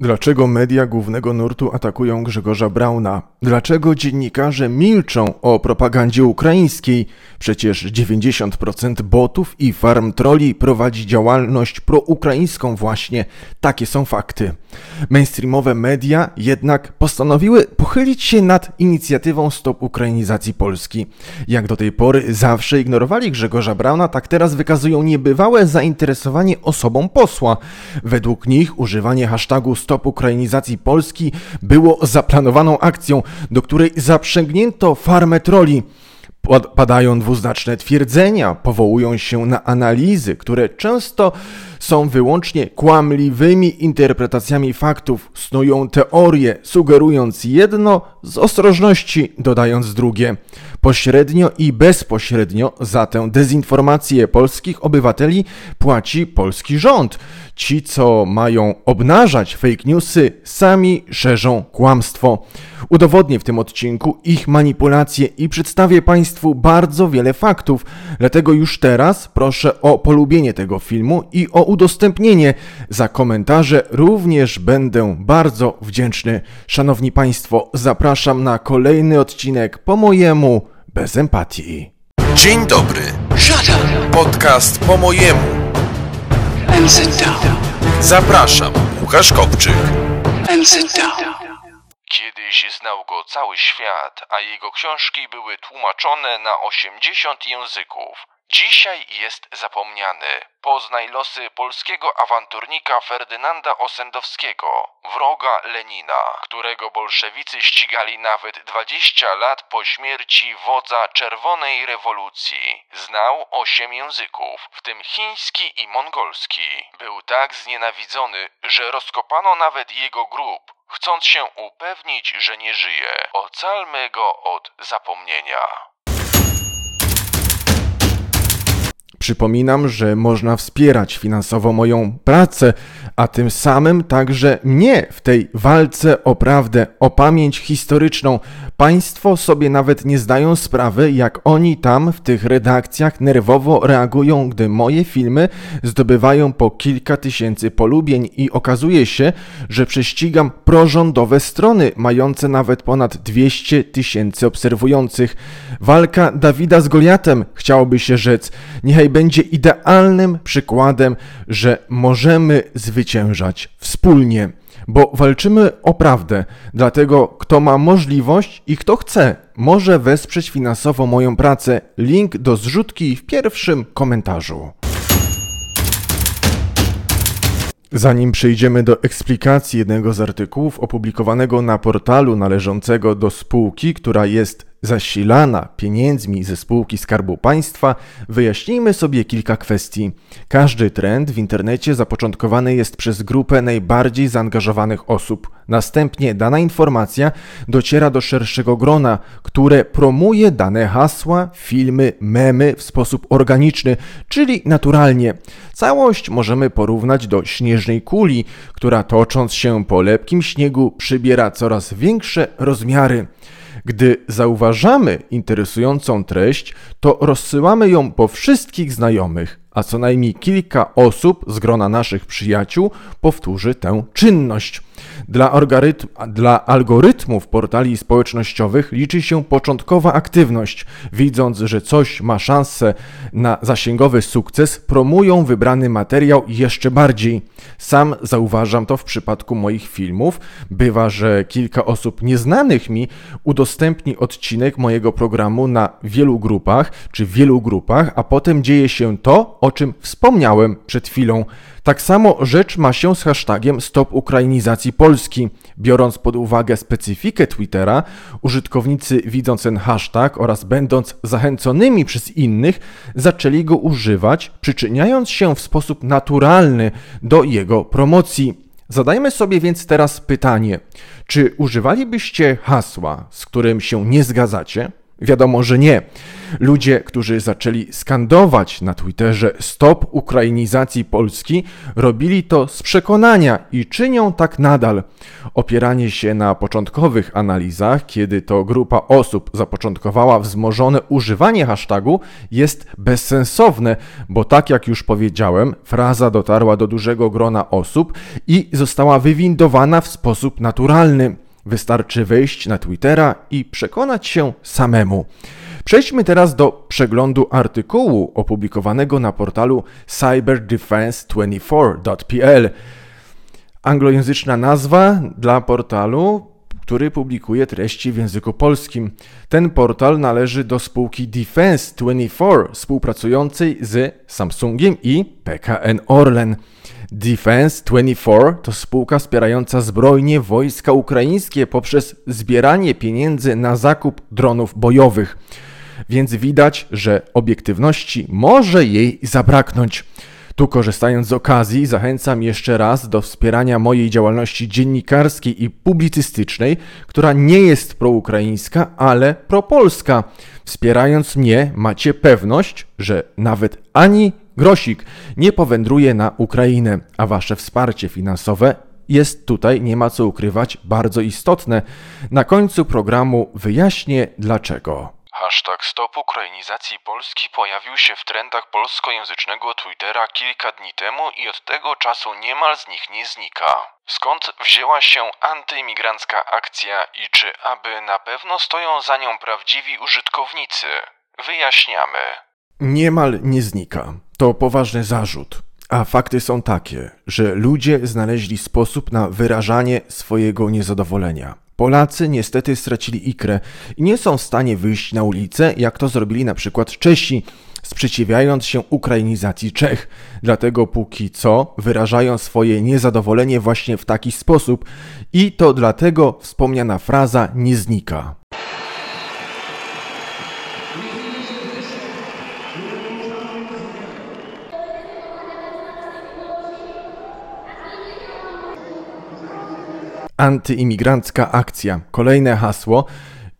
Dlaczego media głównego nurtu atakują Grzegorza Brauna? Dlaczego dziennikarze milczą o propagandzie ukraińskiej? Przecież 90% botów i farm troli prowadzi działalność proukraińską właśnie. Takie są fakty. Mainstreamowe media jednak postanowiły pochylić się nad inicjatywą Stop Ukrainizacji Polski. Jak do tej pory zawsze ignorowali Grzegorza Brauna, tak teraz wykazują niebywałe zainteresowanie osobą posła. Według nich używanie hashtagu Stop Ukrainizacji Polski było zaplanowaną akcją, do której zaprzęgnięto farmę troli. Padają dwuznaczne twierdzenia, powołują się na analizy, które często są wyłącznie kłamliwymi interpretacjami faktów, snują teorie, sugerując jedno, z ostrożności dodając drugie. Pośrednio i bezpośrednio za tę dezinformację polskich obywateli płaci polski rząd. Ci, co mają obnażać fake newsy, sami szerzą kłamstwo. Udowodnię w tym odcinku ich manipulacje i przedstawię Państwu bardzo wiele faktów, dlatego już teraz proszę o polubienie tego filmu i o udostępnienie. Za komentarze również będę bardzo wdzięczny. Szanowni Państwo, zapraszam na kolejny odcinek po mojemu bez empatii. Dzień dobry. Podcast po mojemu. And sit down. Zapraszam, Łukasz Kopczyk. And sit down. Kiedyś znał go cały świat, a jego książki były tłumaczone na 80 języków. Dzisiaj jest zapomniany. Poznaj losy polskiego awanturnika Ferdynanda Osendowskiego, wroga Lenina, którego bolszewicy ścigali nawet 20 lat po śmierci wodza czerwonej rewolucji. Znał osiem języków, w tym chiński i mongolski. Był tak znienawidzony, że rozkopano nawet jego grób, chcąc się upewnić, że nie żyje. Ocalmy go od zapomnienia. Przypominam, że można wspierać finansowo moją pracę, a tym samym także mnie w tej walce o prawdę, o pamięć historyczną. Państwo sobie nawet nie zdają sprawy, jak oni tam w tych redakcjach nerwowo reagują, gdy moje filmy zdobywają po kilka tysięcy polubień i okazuje się, że prześcigam prorządowe strony mające nawet ponad 200 tysięcy obserwujących. Walka Dawida z Goliatem, chciałoby się rzec. Niechaj będzie idealnym przykładem, że możemy zwyciężać wspólnie, bo walczymy o prawdę. Dlatego, kto ma możliwość i kto chce, może wesprzeć finansowo moją pracę. Link do zrzutki w pierwszym komentarzu. Zanim przejdziemy do eksplikacji jednego z artykułów opublikowanego na portalu należącego do spółki, która jest zasilana pieniędzmi ze spółki Skarbu Państwa, wyjaśnijmy sobie kilka kwestii. Każdy trend w internecie zapoczątkowany jest przez grupę najbardziej zaangażowanych osób. Następnie dana informacja dociera do szerszego grona, które promuje dane hasła, filmy, memy w sposób organiczny, czyli naturalnie. Całość możemy porównać do śnieżnej kuli, która tocząc się po lepkim śniegu przybiera coraz większe rozmiary. Gdy zauważamy interesującą treść, to rozsyłamy ją po wszystkich znajomych, a co najmniej kilka osób z grona naszych przyjaciół powtórzy tę czynność. Dla, dla, algorytmów portali społecznościowych liczy się początkowa aktywność. Widząc, że coś ma szansę na zasięgowy sukces, promują wybrany materiał jeszcze bardziej. Sam zauważam to w przypadku moich filmów. Bywa, że kilka osób nieznanych mi udostępni odcinek mojego programu na wielu grupach czy wielu grupach, a potem dzieje się to, o czym wspomniałem przed chwilą. Tak samo rzecz ma się z hashtagiem Stop Ukrainizacji Polski. Biorąc pod uwagę specyfikę Twittera, użytkownicy widząc ten hashtag oraz będąc zachęconymi przez innych, zaczęli go używać, przyczyniając się w sposób naturalny do jego promocji. Zadajmy sobie więc teraz pytanie: czy używalibyście hasła, z którym się nie zgadzacie? Wiadomo, że nie. Ludzie, którzy zaczęli skandować na Twitterze stop ukrainizacji Polski, robili to z przekonania i czynią tak nadal. Opieranie się na początkowych analizach, kiedy to grupa osób zapoczątkowała wzmożone używanie hashtagu, jest bezsensowne, bo tak jak już powiedziałem, fraza dotarła do dużego grona osób i została wywindowana w sposób naturalny. Wystarczy wejść na Twittera i przekonać się samemu. Przejdźmy teraz do przeglądu artykułu opublikowanego na portalu cyberdefense24.pl. Anglojęzyczna nazwa dla portalu, który publikuje treści w języku polskim. Ten portal należy do spółki Defense24, współpracującej z Samsungiem i PKN Orlen. Defense24 to spółka wspierająca zbrojnie wojska ukraińskie poprzez zbieranie pieniędzy na zakup dronów bojowych. Więc widać, że obiektywności może jej zabraknąć. Tu korzystając z okazji, zachęcam jeszcze raz do wspierania mojej działalności dziennikarskiej i publicystycznej, która nie jest proukraińska, ale propolska. Wspierając mnie, macie pewność, że nawet ani grosik nie powędruje na Ukrainę, a wasze wsparcie finansowe jest tutaj, nie ma co ukrywać, bardzo istotne. Na końcu programu wyjaśnię dlaczego. Hashtag Stop Ukrainizacji Polski pojawił się w trendach polskojęzycznego Twittera kilka dni temu i od tego czasu niemal z nich nie znika. Skąd wzięła się antyimigrancka akcja i czy aby na pewno stoją za nią prawdziwi użytkownicy? Wyjaśniamy. Niemal nie znika. To poważny zarzut. A fakty są takie, że ludzie znaleźli sposób na wyrażanie swojego niezadowolenia. Polacy niestety stracili ikrę i nie są w stanie wyjść na ulicę, jak to zrobili na przykład Czesi, sprzeciwiając się ukrainizacji Czech. Dlatego póki co wyrażają swoje niezadowolenie właśnie w taki sposób i to dlatego wspomniana fraza nie znika. Antyimigrancka akcja. Kolejne hasło.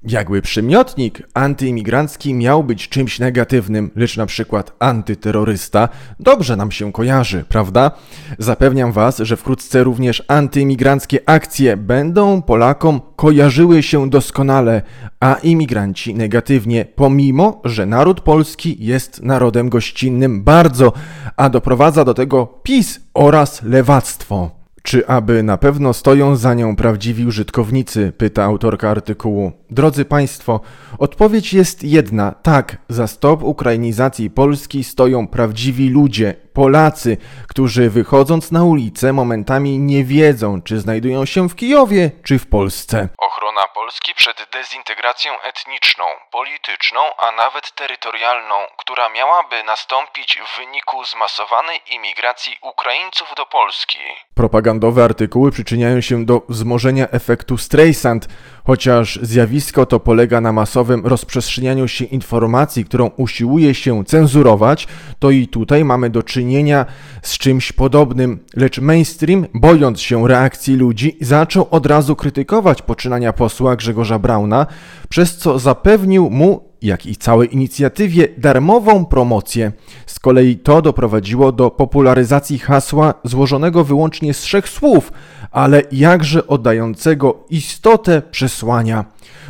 Jakby przymiotnik antyimigrancki miał być czymś negatywnym, lecz na przykład antyterrorysta, dobrze nam się kojarzy, prawda? Zapewniam Was, że wkrótce również antyimigranckie akcje będą Polakom kojarzyły się doskonale, a imigranci negatywnie, pomimo, że naród polski jest narodem gościnnym bardzo, a doprowadza do tego PiS oraz lewactwo. Czy aby na pewno stoją za nią prawdziwi użytkownicy? pyta autorka artykułu. Drodzy Państwo, odpowiedź jest jedna. Tak, za stop ukrainizacji Polski stoją prawdziwi ludzie, Polacy, którzy wychodząc na ulicę momentami nie wiedzą, czy znajdują się w Kijowie, czy w Polsce. Ochrona Polski przed dezintegracją etniczną, polityczną, a nawet terytorialną, która miałaby nastąpić w wyniku zmasowanej imigracji Ukraińców do Polski. Propagandowe artykuły przyczyniają się do wzmożenia efektu Streisand, chociaż zjawisko to polega na masowym rozprzestrzenianiu się informacji, którą usiłuje się cenzurować, to i tutaj mamy do czynienia z czymś podobnym. Lecz mainstream, bojąc się reakcji ludzi, zaczął od razu krytykować poczynania posła Grzegorza Brauna, przez co zapewnił mu jak i całej inicjatywie darmową promocję. Z kolei to doprowadziło do popularyzacji hasła złożonego wyłącznie z trzech słów, ale jakże oddającego istotę przesłania.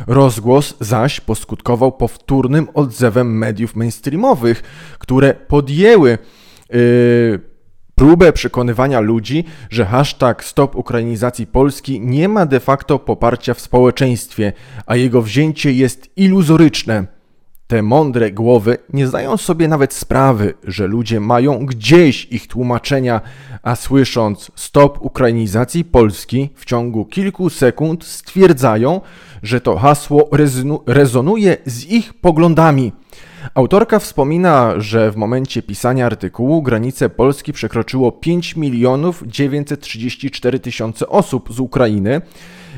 Rozgłos zaś poskutkował powtórnym odzewem mediów mainstreamowych, które podjęły yy, próbę przekonywania ludzi, że hashtag Stop Ukrainizacji Polski nie ma de facto poparcia w społeczeństwie, a jego wzięcie jest iluzoryczne. Te mądre głowy nie zdają sobie nawet sprawy, że ludzie mają gdzieś ich tłumaczenia, a słysząc stop ukrainizacji Polski w ciągu kilku sekund stwierdzają, że to hasło rezonuje z ich poglądami. Autorka wspomina, że w momencie pisania artykułu granice Polski przekroczyło 5 milionów 934 tysiące osób z Ukrainy,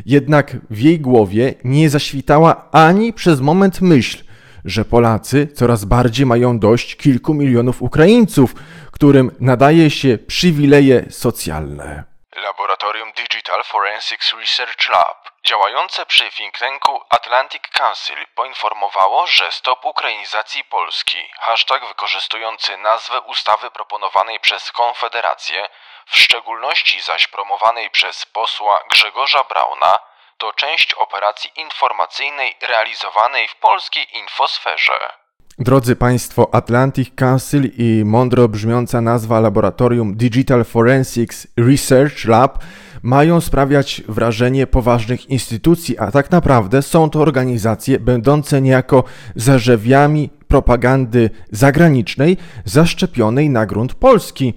jednak w jej głowie nie zaświtała ani przez moment myśl, że Polacy coraz bardziej mają dość kilku milionów Ukraińców, którym nadaje się przywileje socjalne. Laboratorium Digital Forensics Research Lab Działające przy think tanku Atlantic Council poinformowało, że stop ukrainizacji Polski, hashtag wykorzystujący nazwę ustawy proponowanej przez Konfederację, w szczególności zaś promowanej przez posła Grzegorza Brauna, to część operacji informacyjnej realizowanej w polskiej infosferze. Drodzy Państwo, Atlantic Council i mądro brzmiąca nazwa laboratorium Digital Forensics Research Lab mają sprawiać wrażenie poważnych instytucji, a tak naprawdę są to organizacje będące niejako zarzewiami propagandy zagranicznej zaszczepionej na grunt polski.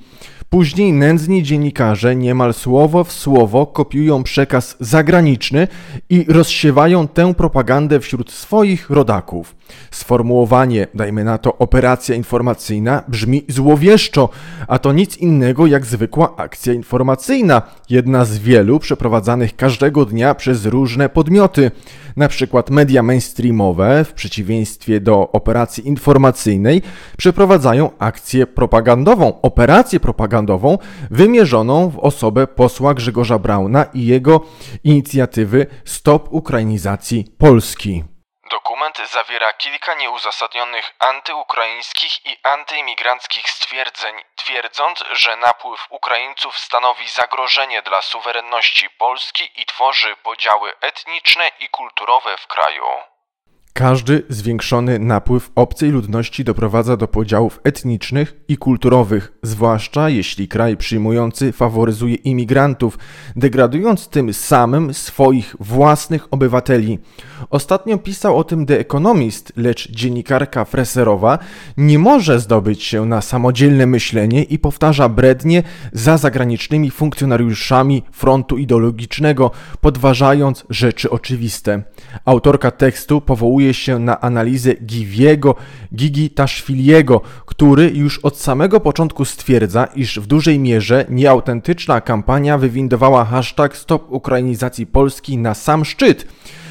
Później nędzni dziennikarze niemal słowo w słowo kopiują przekaz zagraniczny i rozsiewają tę propagandę wśród swoich rodaków. Sformułowanie, dajmy na to operacja informacyjna, brzmi złowieszczo, a to nic innego jak zwykła akcja informacyjna, jedna z wielu przeprowadzanych każdego dnia przez różne podmioty. Na przykład media mainstreamowe, w przeciwieństwie do operacji informacyjnej, przeprowadzają akcję propagandową, operację propagandową wymierzoną w osobę posła Grzegorza Brauna i jego inicjatywy Stop Ukrainizacji Polski. Dokument zawiera kilka nieuzasadnionych antyukraińskich i antyimigranckich stwierdzeń, twierdząc, że napływ Ukraińców stanowi zagrożenie dla suwerenności Polski i tworzy podziały etniczne i kulturowe w kraju. Każdy zwiększony napływ obcej ludności doprowadza do podziałów etnicznych i kulturowych, zwłaszcza jeśli kraj przyjmujący faworyzuje imigrantów, degradując tym samym swoich własnych obywateli. Ostatnio pisał o tym The Economist, lecz dziennikarka Freserowa nie może zdobyć się na samodzielne myślenie i powtarza brednie za zagranicznymi funkcjonariuszami frontu ideologicznego, podważając rzeczy oczywiste. Autorka tekstu powołuje powołuje się na analizę Giviego Gigi Taszwiliego, który już od samego początku stwierdza, iż w dużej mierze nieautentyczna kampania wywindowała hashtag Stop Ukrainizacji Polski na sam szczyt.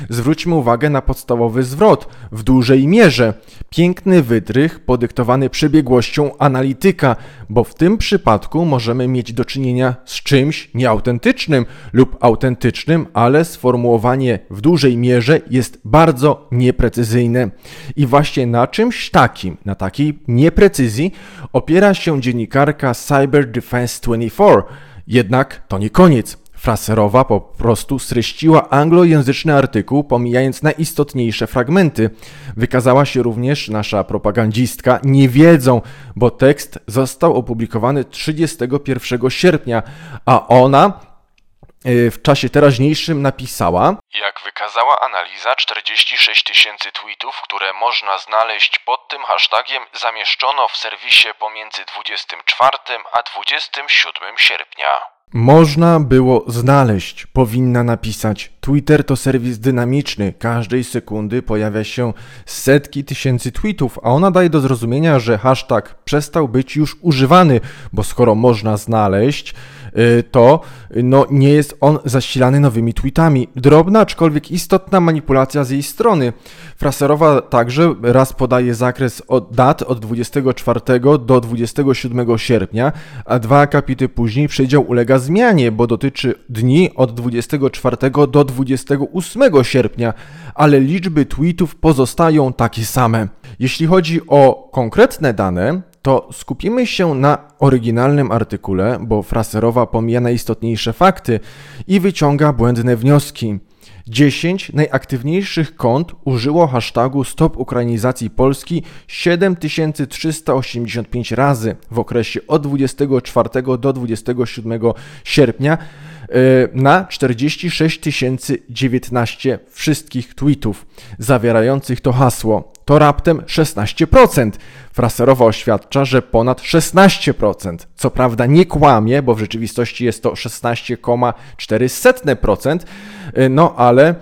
Zwróćmy uwagę na podstawowy zwrot. W dużej mierze. Piękny wytrych podyktowany przebiegłością analityka, bo w tym przypadku możemy mieć do czynienia z czymś nieautentycznym lub autentycznym, ale sformułowanie w dużej mierze jest bardzo nieprecyzyjne. I właśnie na czymś takim, na takiej nieprecyzji opiera się dziennikarka Cyber Defense 24. Jednak to nie koniec. Fraserowa po prostu streściła anglojęzyczny artykuł, pomijając najistotniejsze fragmenty. Wykazała się również nasza propagandzistka niewiedzą, bo tekst został opublikowany 31 sierpnia, a ona w czasie teraźniejszym napisała Jak wykazała analiza, 46 tysięcy tweetów, które można znaleźć pod tym hashtagiem zamieszczono w serwisie pomiędzy 24 a 27 sierpnia. Można było znaleźć, powinna napisać. Twitter to serwis dynamiczny. Każdej sekundy pojawia się setki tysięcy tweetów, a ona daje do zrozumienia, że hashtag przestał być już używany, bo skoro można znaleźć, y, to no, nie jest on zasilany nowymi tweetami. Drobna, aczkolwiek istotna manipulacja z jej strony. Fraserowa także raz podaje zakres od dat od 24 do 27 sierpnia, a dwa akapity później przedział ulega zmianie, bo dotyczy dni od 24 do 28 sierpnia, ale liczby tweetów pozostają takie same. Jeśli chodzi o konkretne dane, to skupimy się na oryginalnym artykule, bo Fraserowa pomija najistotniejsze fakty i wyciąga błędne wnioski. 10 najaktywniejszych kont użyło hashtagu Stop Ukrainizacji Polski 7385 razy w okresie od 24 do 27 sierpnia na 46 019 wszystkich tweetów zawierających to hasło. To raptem 16%. Fraserowa oświadcza, że ponad 16%. Co prawda nie kłamie, bo w rzeczywistości jest to 16,4%, y, no ale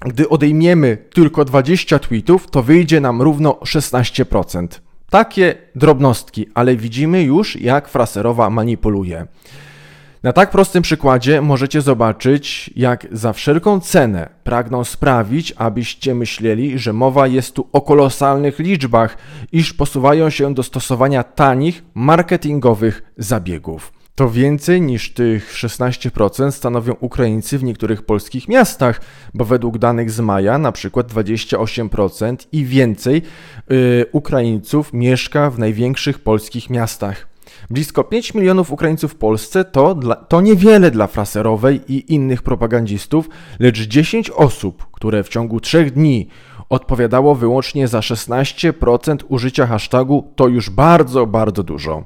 gdy odejmiemy tylko 20 tweetów, to wyjdzie nam równo 16%. Takie drobnostki, ale widzimy już, jak Fraserowa manipuluje. Na tak prostym przykładzie możecie zobaczyć, jak za wszelką cenę pragną sprawić, abyście myśleli, że mowa jest tu o kolosalnych liczbach, iż posuwają się do stosowania tanich, marketingowych zabiegów. To więcej niż tych 16% stanowią Ukraińcy w niektórych polskich miastach, bo według danych z maja na przykład 28% i więcej yy, Ukraińców mieszka w największych polskich miastach. Blisko 5 milionów Ukraińców w Polsce to, dla, to niewiele dla Fraserowej i innych propagandzistów, lecz 10 osób, które w ciągu 3 dni odpowiadało wyłącznie za 16% użycia hashtagu, to już bardzo, bardzo dużo.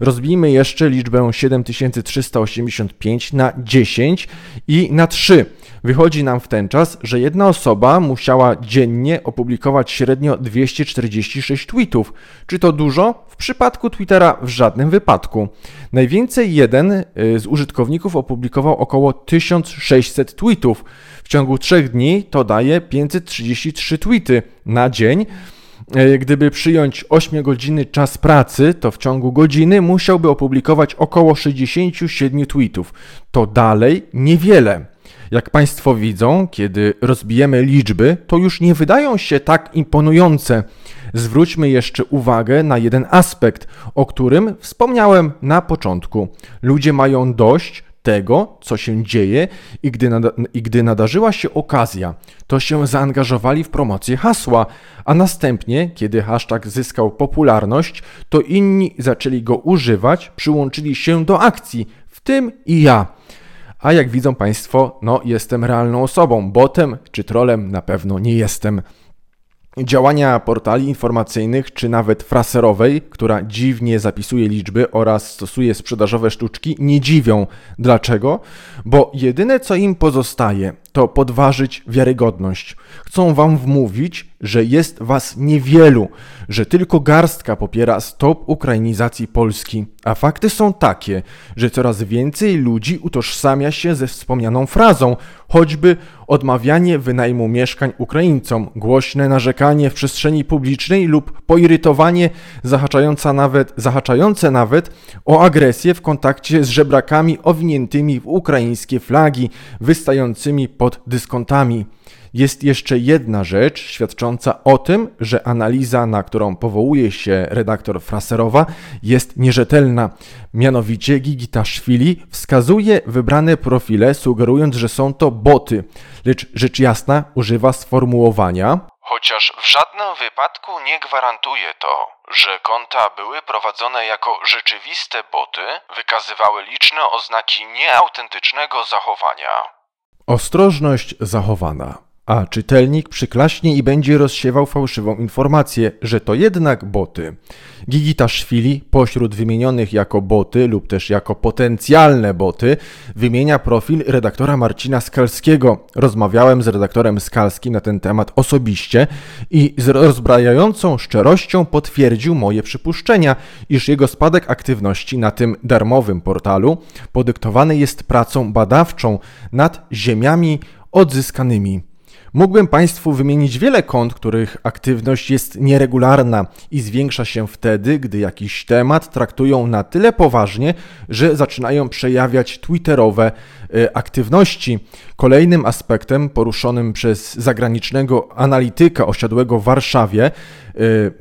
Rozbijmy jeszcze liczbę 7385 na 10 i na 3. Wychodzi nam w ten czas, że jedna osoba musiała dziennie opublikować średnio 246 tweetów. Czy to dużo? W przypadku Twittera w żadnym wypadku. Najwięcej jeden y, z użytkowników opublikował około 1600 tweetów. W ciągu 3 dni to daje 533 tweety na dzień. E, gdyby przyjąć 8 godziny czas pracy, to w ciągu godziny musiałby opublikować około 67 tweetów. To dalej niewiele. Jak Państwo widzą, kiedy rozbijemy liczby, to już nie wydają się tak imponujące. Zwróćmy jeszcze uwagę na jeden aspekt, o którym wspomniałem na początku. Ludzie mają dość tego, co się dzieje i gdy, nada i gdy nadarzyła się okazja, to się zaangażowali w promocję hasła, a następnie, kiedy hashtag zyskał popularność, to inni zaczęli go używać, przyłączyli się do akcji, w tym i ja. A jak widzą Państwo, no jestem realną osobą, botem czy trolem na pewno nie jestem. Działania portali informacyjnych, czy nawet fraserowej, która dziwnie zapisuje liczby oraz stosuje sprzedażowe sztuczki, nie dziwią. Dlaczego? Bo jedyne co im pozostaje, to podważyć wiarygodność. Chcą wam wmówić, że jest was niewielu, że tylko garstka popiera stop ukrainizacji Polski. A fakty są takie, że coraz więcej ludzi utożsamia się ze wspomnianą frazą, choćby odmawianie wynajmu mieszkań Ukraińcom, głośne narzekanie w przestrzeni publicznej lub poirytowanie zahaczające nawet, zahaczające nawet o agresję w kontakcie z żebrakami owiniętymi w ukraińskie flagi, wystającymi pod dyskontami. Jest jeszcze jedna rzecz świadcząca o tym, że analiza, na którą powołuje się redaktor Fraserowa, jest nierzetelna. Mianowicie Gigitaszwili wskazuje wybrane profile, sugerując, że są to boty, lecz rzecz jasna używa sformułowania Chociaż w żadnym wypadku nie gwarantuje to, że konta były prowadzone jako rzeczywiste boty, wykazywały liczne oznaki nieautentycznego zachowania. Ostrożność zachowana a czytelnik przyklaśnie i będzie rozsiewał fałszywą informację, że to jednak boty. Gigitaszwili pośród wymienionych jako boty lub też jako potencjalne boty wymienia profil redaktora Marcina Skalskiego. Rozmawiałem z redaktorem Skalskim na ten temat osobiście i z rozbrajającą szczerością potwierdził moje przypuszczenia, iż jego spadek aktywności na tym darmowym portalu podyktowany jest pracą badawczą nad ziemiami odzyskanymi. Mógłbym Państwu wymienić wiele kont, których aktywność jest nieregularna i zwiększa się wtedy, gdy jakiś temat traktują na tyle poważnie, że zaczynają przejawiać twitterowe e, aktywności. Kolejnym aspektem poruszonym przez zagranicznego analityka osiadłego w Warszawie, e,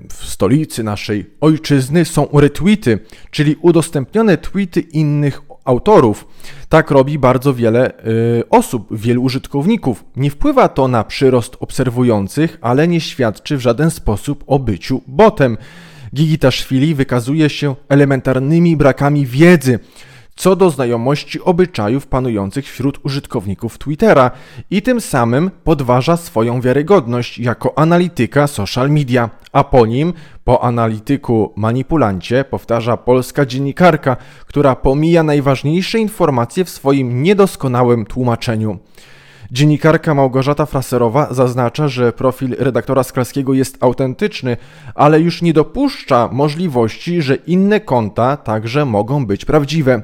w stolicy naszej ojczyzny, są retweety, czyli udostępnione tweety innych autorów. Tak robi bardzo wiele y, osób, wielu użytkowników. Nie wpływa to na przyrost obserwujących, ale nie świadczy w żaden sposób o byciu botem. Gigitaszwili wykazuje się elementarnymi brakami wiedzy co do znajomości obyczajów panujących wśród użytkowników Twittera i tym samym podważa swoją wiarygodność jako analityka social media, a po nim, po analityku manipulancie, powtarza polska dziennikarka, która pomija najważniejsze informacje w swoim niedoskonałym tłumaczeniu. Dziennikarka Małgorzata Fraserowa zaznacza, że profil redaktora Skalskiego jest autentyczny, ale już nie dopuszcza możliwości, że inne konta także mogą być prawdziwe.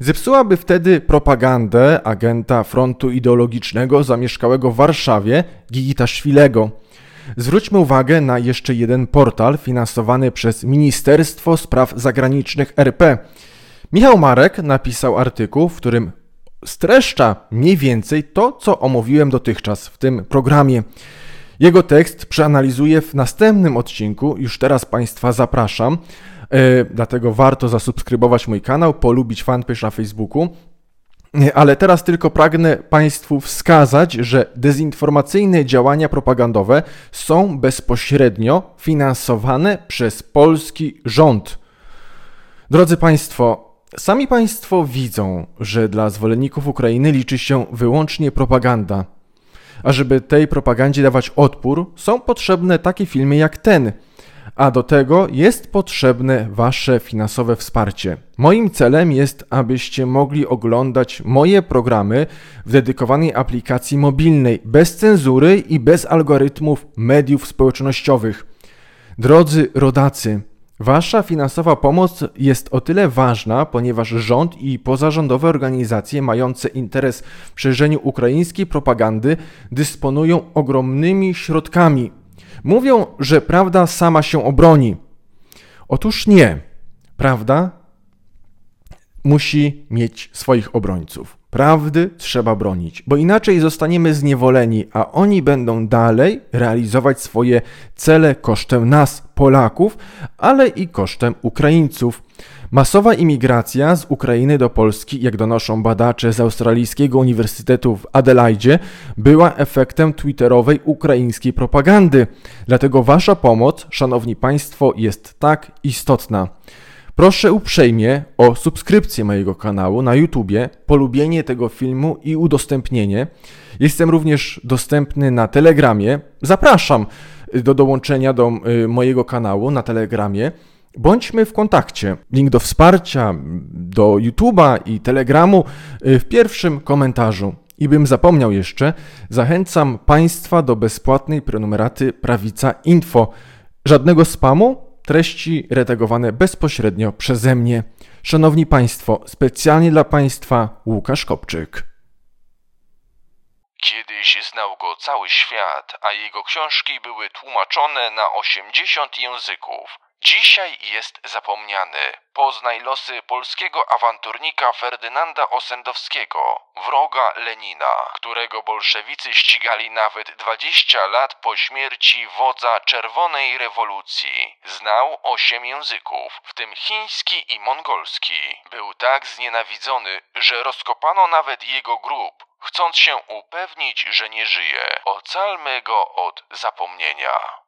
Zepsułaby wtedy propagandę agenta frontu ideologicznego zamieszkałego w Warszawie Gigita Szwilego. Zwróćmy uwagę na jeszcze jeden portal finansowany przez Ministerstwo Spraw Zagranicznych RP. Michał Marek napisał artykuł, w którym streszcza mniej więcej to, co omówiłem dotychczas w tym programie. Jego tekst przeanalizuję w następnym odcinku, już teraz Państwa zapraszam, E, dlatego warto zasubskrybować mój kanał, polubić fanpage na Facebooku. E, Ale teraz tylko pragnę Państwu wskazać, że dezinformacyjne działania propagandowe są bezpośrednio finansowane przez polski rząd. Drodzy Państwo, sami Państwo widzą, że dla zwolenników Ukrainy liczy się wyłącznie propaganda. A żeby tej propagandzie dawać odpór, są potrzebne takie filmy jak ten. A do tego jest potrzebne Wasze finansowe wsparcie. Moim celem jest, abyście mogli oglądać moje programy w dedykowanej aplikacji mobilnej, bez cenzury i bez algorytmów mediów społecznościowych. Drodzy rodacy, Wasza finansowa pomoc jest o tyle ważna, ponieważ rząd i pozarządowe organizacje mające interes w szerzeniu ukraińskiej propagandy dysponują ogromnymi środkami. Mówią, że prawda sama się obroni. Otóż nie. Prawda musi mieć swoich obrońców. Prawdy trzeba bronić, bo inaczej zostaniemy zniewoleni, a oni będą dalej realizować swoje cele kosztem nas, Polaków, ale i kosztem Ukraińców. Masowa imigracja z Ukrainy do Polski, jak donoszą badacze z Australijskiego Uniwersytetu w Adelaide, była efektem twitterowej ukraińskiej propagandy. Dlatego Wasza pomoc, Szanowni Państwo, jest tak istotna. Proszę uprzejmie o subskrypcję mojego kanału na YouTubie, polubienie tego filmu i udostępnienie. Jestem również dostępny na Telegramie. Zapraszam do dołączenia do y, mojego kanału na Telegramie. Bądźmy w kontakcie. Link do wsparcia, do YouTube'a i Telegramu y, w pierwszym komentarzu. I bym zapomniał jeszcze, zachęcam Państwa do bezpłatnej prenumeraty Prawica Info. Żadnego spamu, treści redagowane bezpośrednio przeze mnie. Szanowni Państwo, specjalnie dla Państwa Łukasz Kopczyk. Kiedyś znał go cały świat, a jego książki były tłumaczone na 80 języków. Dzisiaj jest zapomniany. Poznaj losy polskiego awanturnika Ferdynanda Osendowskiego, wroga Lenina, którego bolszewicy ścigali nawet 20 lat po śmierci wodza czerwonej rewolucji. Znał osiem języków, w tym chiński i mongolski. Był tak znienawidzony, że rozkopano nawet jego grób, chcąc się upewnić, że nie żyje. Ocalmy go od zapomnienia.